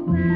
Bye.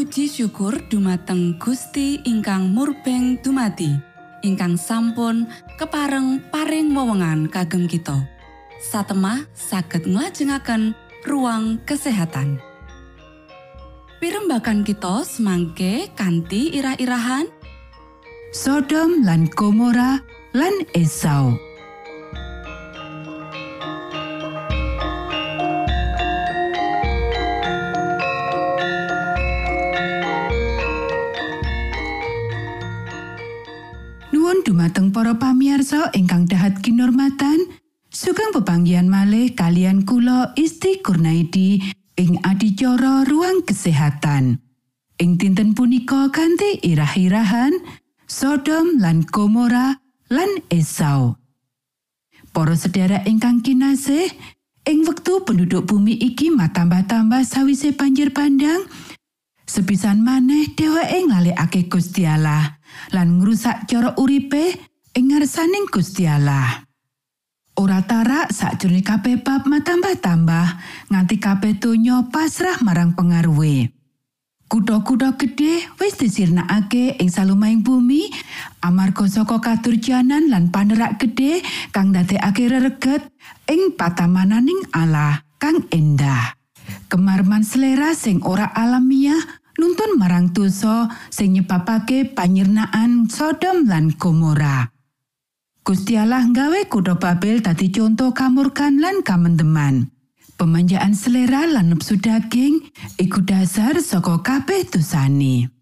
Puji syukur dumateng Gusti ingkang murbeng dumati ingkang sampun kepareng paring wewenngan kagem kita. Satemah saged nglajengaken ruang kesehatan. Pirembakan kita semangke kanthi irah-irahan. Sodom lan Gomora lan Esau. Dumateng para pamiarsa ingkang dahat kinormatan, sugeng pepanggihan malih kalian kula Isti Kurnaidi ing adicara ruang kesehatan. Ing dinten punika kanthi irah-irahan Sodom lan Gomora lan Esau. Para sedherek ingkang kinasih, ing wektu penduduk bumi iki matambah-tambah sawise banjir bandang, sepisan maneh dheweke nglalekake Gusti Allah lan ngrusak cara uripe ing ngarsaning Gusti Allah. Ora tarak sakjroning kabeh bab matambah-tambah nganti kabeh donya pasrah marang pengaruhe. Kutha-kutha gedhe wis disirnakake ing salumahing bumi amarga saka katurjanan lan panerak gedhe kang ndadekake rereget ing patamananing Allah kang endah. Kemarman selera sing ora alamiah nuntun marang dosa sing nyebabake panyirnaan Sodom lan Gomora. Gusti Allah nggawe kutha Babel dadi contoh kamurkan lan kamendeman. Pemanjaan selera lan nepsu daging iku dasar saka kabeh dosane.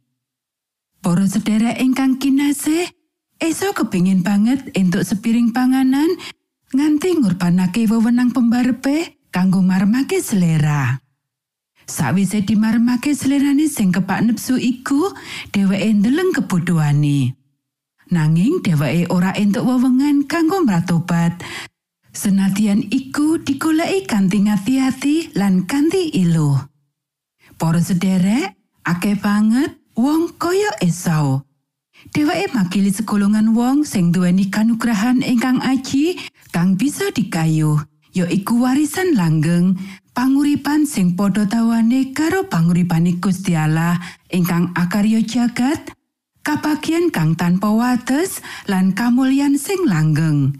Para sedherek ingkang kinasih, Esau kepingin banget entuk sepiring panganan nganti ngurbanake wewenang pembarepe kanggo marmake selera. Sawise dimarmake selerane sing kepak nepsu iku, dheweke ndeleng kebodohane. Nanging dheweke ora entuk wewengan kanggo mratobat Senadyan iku digoleki kanthi ngati-ati lan kanthi ilu. Para sederek, akeh banget wong kaya Esau. Dheweke makili segolongan wong sing duweni kanugrahan ingkang aji kang bisa dikayuh, ya iku warisan langgeng, panguripan sing padha tawane karo panguripane Gusti Allah ingkang akarya jagat, kabagian kang tanpa wates lan kamulyan sing langgeng.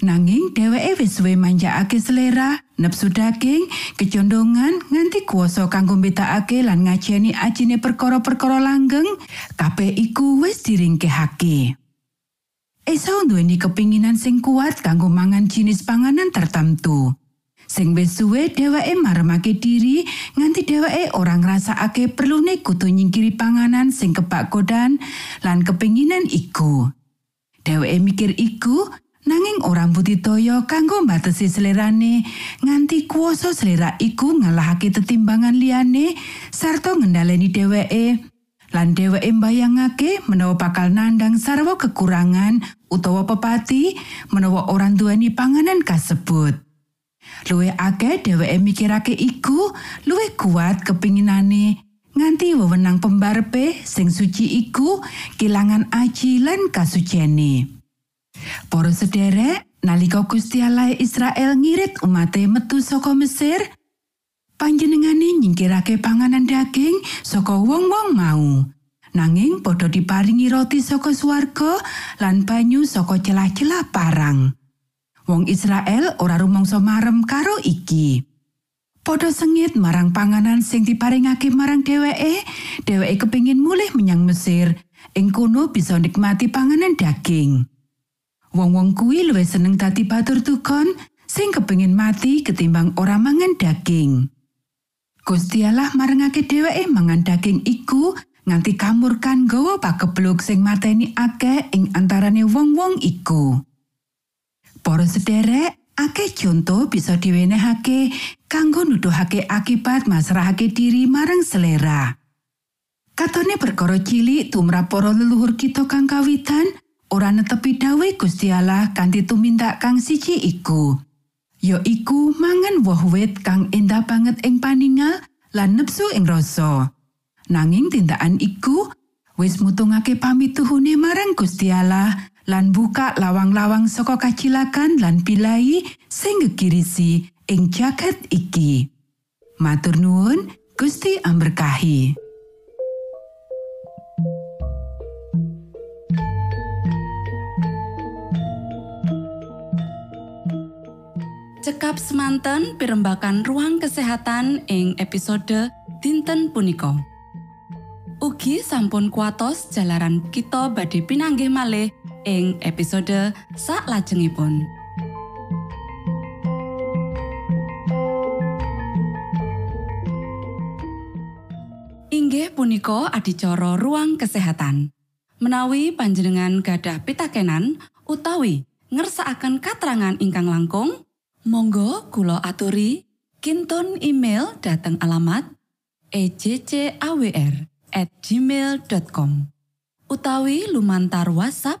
Nanging dheweke wis suwe manjakake selera, nepsu daging, kecondongan nganti kuasa kanggo mbetakake lan ngajeni ajine perkara-perkara langgeng, kabeh iku wis diringkehake. Esau duweni kepinginan sing kuat kanggo mangan jenis panganan tertentu. Sing wis suwe dheweke maremake diri nganti dheweke ora ngrasakake perlune kudu nyingkiri panganan sing kebak kodan lan kepinginan iku. Dheweke mikir iku nanging ora mbudidaya kanggo mbatesi selerane nganti kuasa selera iku ngalahake tetimbangan liyane sarta ngendhaleni dheweke lan dheweke mbayangake menawa bakal nandang sarwa kekurangan utawa pepati menawa orang duweni panganan kasebut luwih akeh dheweke mikirake iku luwih kuat kepinginane nganti wewenang pembarepe sing suci iku kilangan aji lan kasucene. Para sederek, nalika Gusti Allah Israel ngirit umate metu saka Mesir, panjenengane nyingkirake panganan daging saka wong-wong mau. Nanging padha diparingi roti saka swarga lan banyu saka celah-celah parang. Wong Israel ora rumangsa marem karo iki. Padha sengit marang panganan sing diparingake marang dheweke, dheweke kepingin mulih menyang Mesir. Ing kono bisa nikmati panganan daging. Wong-wong kuwi luwih seneng dadi batur tukon sing kepengin mati ketimbang ora mangan daging. Gusti Allah marangake dheweke mangan daging iku nganti kamurkan gawa pakebluk sing mateni akeh ing antarane wong-wong iku. Para sederek, akeh conto bisa diwenehake kanggo nuduhake akibat masrahake diri marang selera. Katone perkara cilik tumrap para leluhur kita kang kawitan, ora netepi dawuh Gusti Allah kanthi tumindak kang siji iku. Ya iku mangan woh wit kang endah banget ing paningal lan nepsu ing rasa. Nanging tindakan iku wis mutungake pamituhune marang Gusti Allah lan buka lawang-lawang saka kacilakan lan pilai sing gegirisi ing jagat iki. Matur nuwun, Gusti amberkahi. Cekap semanten pimbakan ruang kesehatan ing episode dinten punika. Ugi sampun kuatos jalaran kita badhe pinanggih malih ing episode sak lajengipun. Inggih punika adicara ruang kesehatan. Menawi panjenengan gadah pitakenan utawi ngersakaken katrangan ingkang langkung, Monggo kula aturi kinton email dateng alamat ejcawr gmail.com utawi lumantar WhatsApp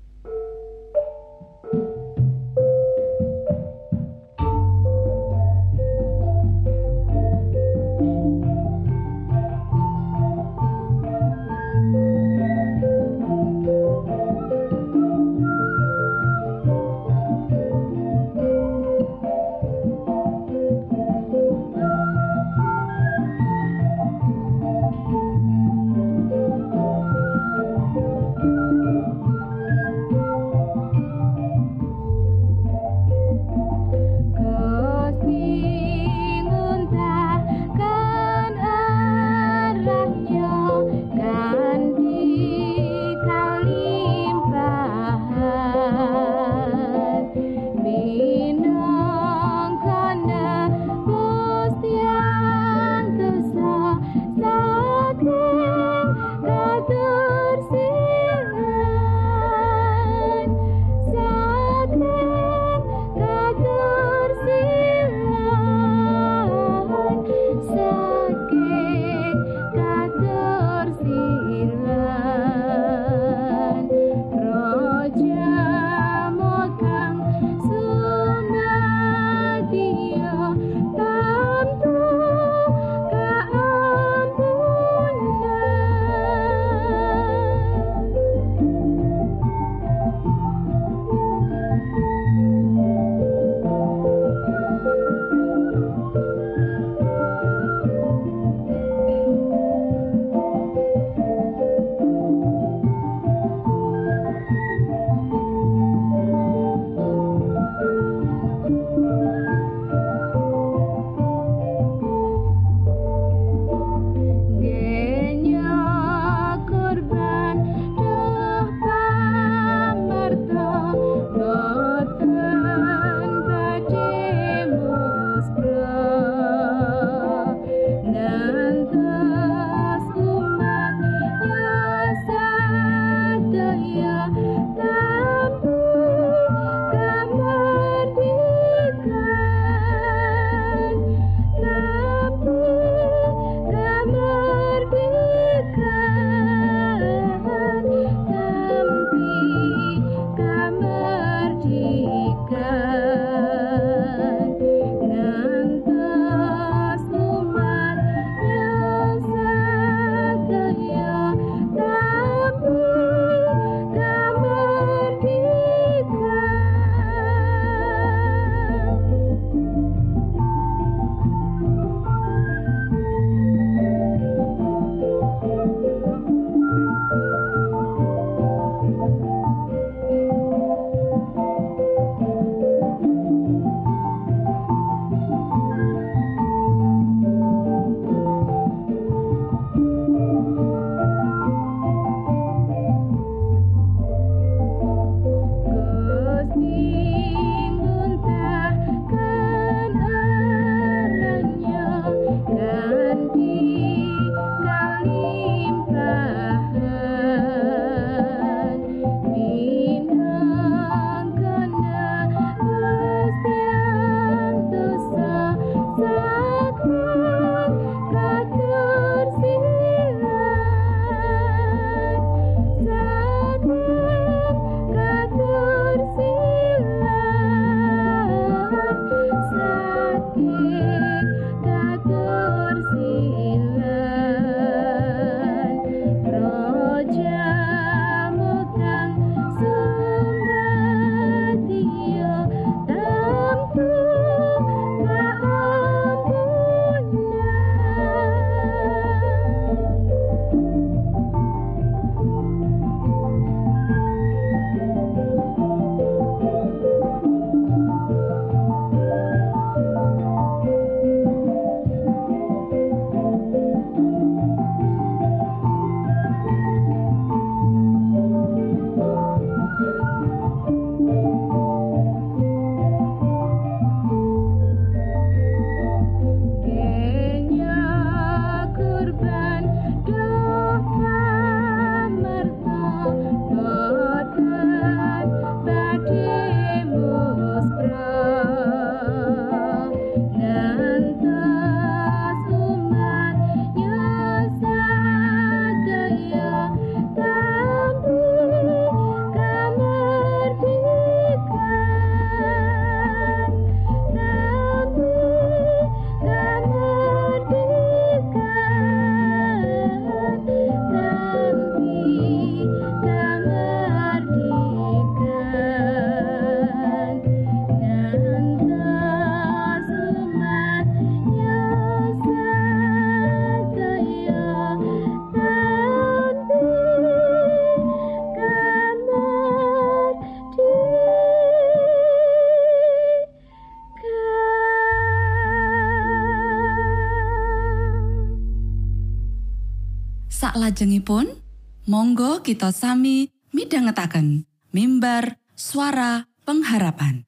pitu Sak lajengipun, monggo kita sami midhangetaken mimbar suara pengharapan.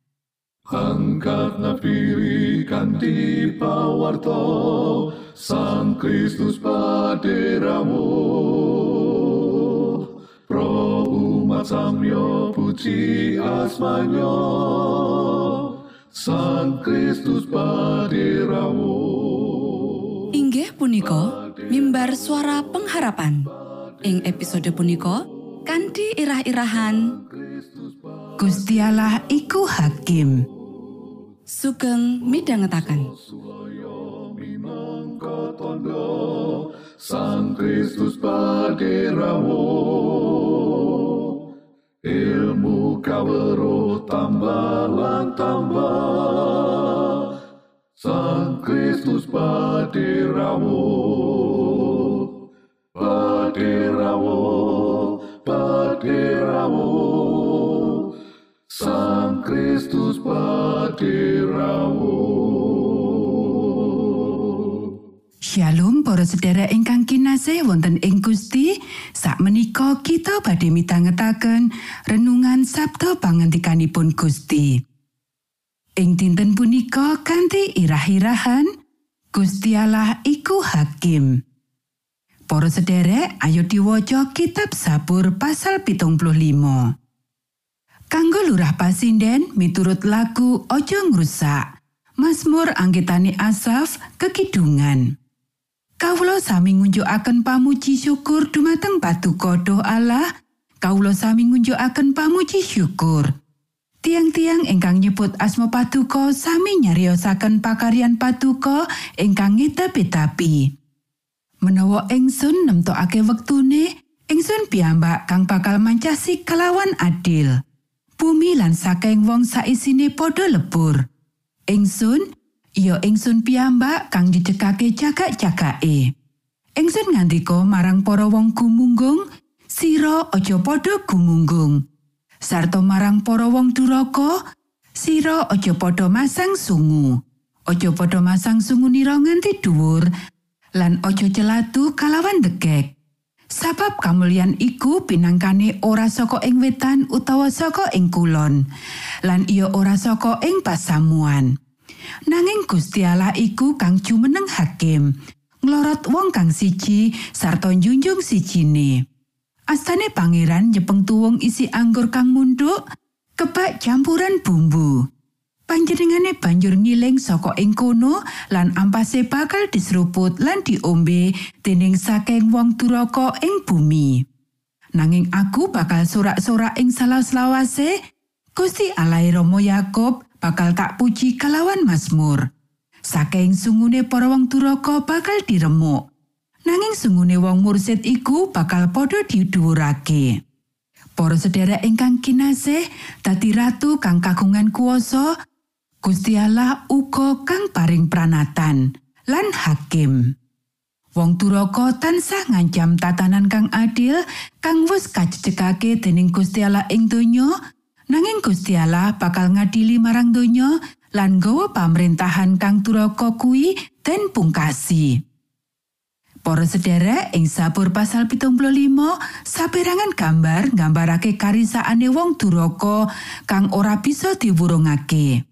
Angkat nafiri kanti pawarto Sang Kristus paderamu. Pro umat samyo puji asmanyo Sang Kristus paderamu. Inggih punika mimbar suara pengharapan. Ing episode punika kanthi irah-irahan Gusti Allah iku hakim. sugeng tondo Sang Kristus paderamu ilmu kawero tambah lan tambah Sang Kristus paderamu paderamu paderamu Sang Kristus paderamu Shalom para sedherek ingkang kinasih wonten ing Gusti. Sakmenika kita badhe mitangetaken renungan Sabda pangantikanipun Gusti. Ing dinten punika kanthi irah-irahan Gusti iku hakim. Para sedherek, ayo diwaca kitab Sabur pasal 75. Kanggo lurah pasinden miturut lagu Ojo ngrusak. Mazmur anggitani Asaf kekidungan. Kawula sami ngunjukaken pamuji syukur dumateng Paduka Allah. Kawula sami ngunjukaken pamuji syukur. Tiang-tiang ingkang nyebut asma Paduka sami nyariosaken pakaryan Paduka ingkang ngetapi-tapi. Menawa ingsun nemtokake wektune, ingsun piyambak kang bakal mancasi kelawan adil. Bumi lan saking wong saisine padha lebur. Ingsun ya ingsun piyambak kang dicekake cagak-cagake. Ingsun ngandika marang para wong gumunggung, sira aja padha gumunggung. Sarta marang para wong duraka, sira aja padha masang sungu. Aja padha masang sungunira nganti dhuwur lan aja celatu kalawan degek. Sabab kamulyan iku pinangkane ora saka ing wetan utawa saka ing kulon, lan iya ora saka ing pasamuan. Nanging Gusti Allah iku kang jumeneng hakim, nglorot wong kang siji sarta njunjung sijine. Astane pangeran nyepeng tuwung isi anggur kang munduk, kebak campuran bumbu. Panjenengane banjur ngiling saka ing kono lan ampase bakal diseruput lan diombe dening saking wong duraka ing bumi. Nanging aku bakal sorak-sorak ing salah selawase, Gusti Allah Rama Yakub bakal tak puji kalawan Mazmur. Saking sungune para wong duraka bakal diremuk. Nanging sungune wong mursid iku bakal padha didhuwurake. Para sedherek ingkang kinasih, dadi ratu kang kagungan kuasa, Gusti Allah uga kang paring pranatan lan hakim. Wong duraka tansah ngancam tatanan kang adil kang wis kacecekake dening Gusti Allah ing donya, nanging Gusti Allah bakal ngadili marang donya lan nggawa pamrentahan kang duraka kuwi den pungkasi. Para sederek ing sabur pasal 75 saperangan gambar nggambarake karisaane wong duraka kang ora bisa diwurungake.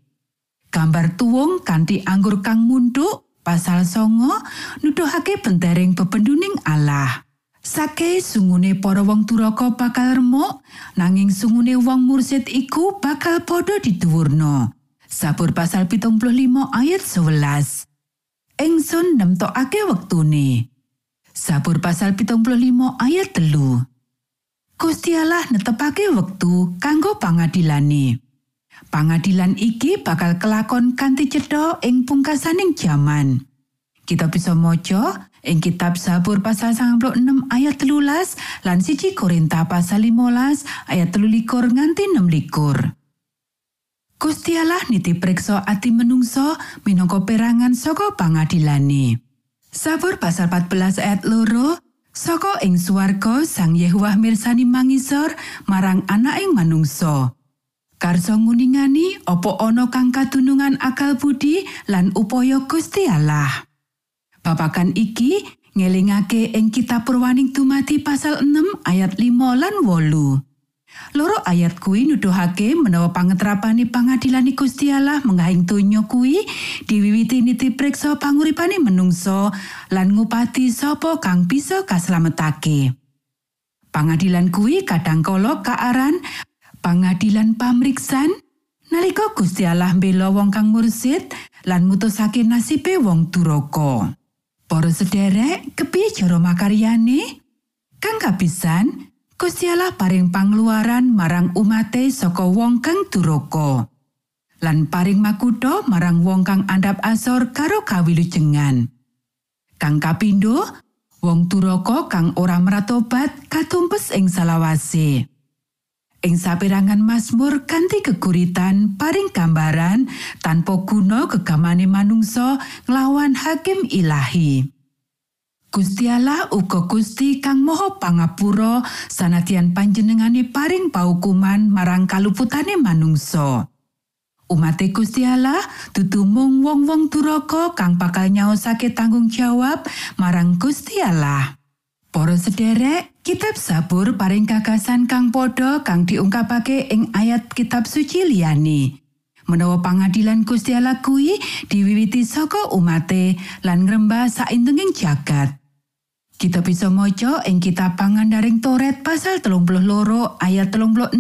Gambar tuwung kanthi anggur kang munduk pasal songo nuduhake bentering bebenduning Allah. Sake sungune para wong duraka bakal remuk, nanging sungune wong mursid iku bakal padha diduwurna. Sabur pasal 75 ayat 11. Engsun nemtokake wektune. Sabur pasal 75 ayat telu. Gusti Allah netepake wektu kanggo pangadilane. Pangadilan iki bakal kelakon kanthi cedha ing pungkasaning jaman. Kita bisa maca ing kitab Sabur pasal 96 ayat telulas lan siji Korinta pasal 15 ayat telulikur nganti 6 Gusti Allah niti priksa ati menungso minangka perangan saka pangadilane. Sabur pasal 14 ayat loro Saka ing swarga Sang Yehuwah mirsani mangisor marang anak ing manungsa. Karso nguningani opo ana kang katunungan akal budi lan upaya Gusti Allah. Babakan iki Ngelingake ing kitab Purwaning dumadi pasal 6 ayat 5 lan wolu. Loro ayat kuwi nuduhake menawa pangetrapane pangadilan Gusti Allah menggahing donya kuwi diwiwiti niti priksa panguripane menungso lan ngupati sapa kang bisa kaslametake. Pangadilan kuwi kadangkala kaaran pangadilan pamriksan nalika Gusti Allah mbela wong kang mursid lan mutusake nasibe wong duraka. Para sederek, kepiye cara makaryane? Kang kapisan, Gusti Allah paring pangluaran marang umate saka wong kang duraka. Lan paring makutha marang wong kang andhap asor karo kawilujengan. Kang kapindo, wong duraka kang ora meratobat katumpes ing salawase. Ing saperangan Mazmur kanthi keguritan paring gambaran tanpa guna gegamane manungsa nglawan hakim ilahi. Gusti Allah uga Gusti kang Maha Pangapura sanadyan panjenengane paring paukuman marang kaluputane manungsa. Umate Gusti Allah dudu mung wong-wong duraka kang bakal nyaosake tanggung jawab marang Gusti Allah. Para sederek, kitab Sabur paring gagasan kang padha kang diungkapake ing ayat kitab suci liyane. Menawa pangadilan Gusti Allah kuwi diwiwiti saka umate lan ngrembah saindenging jagat. Kita bisa maca ing kitab pangandaring Toret pasal 32 ayat 36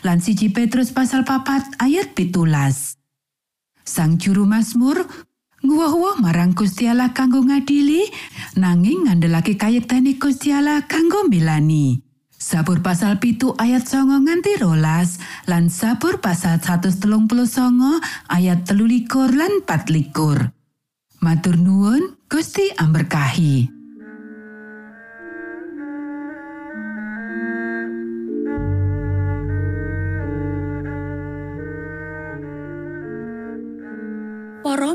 lan siji Petrus pasal papat ayat pitulas. Sang juru Mazmur nguwah marang Gusti Allah kanggo ngadili nanging ngandelake kayektene Gusti Allah kanggo milani. Sabur pasal pitu ayat songo nganti rolas lan sabur pasal 139 ayat telulikur lan patlikur. Matur nuwun Gusti amberkahi.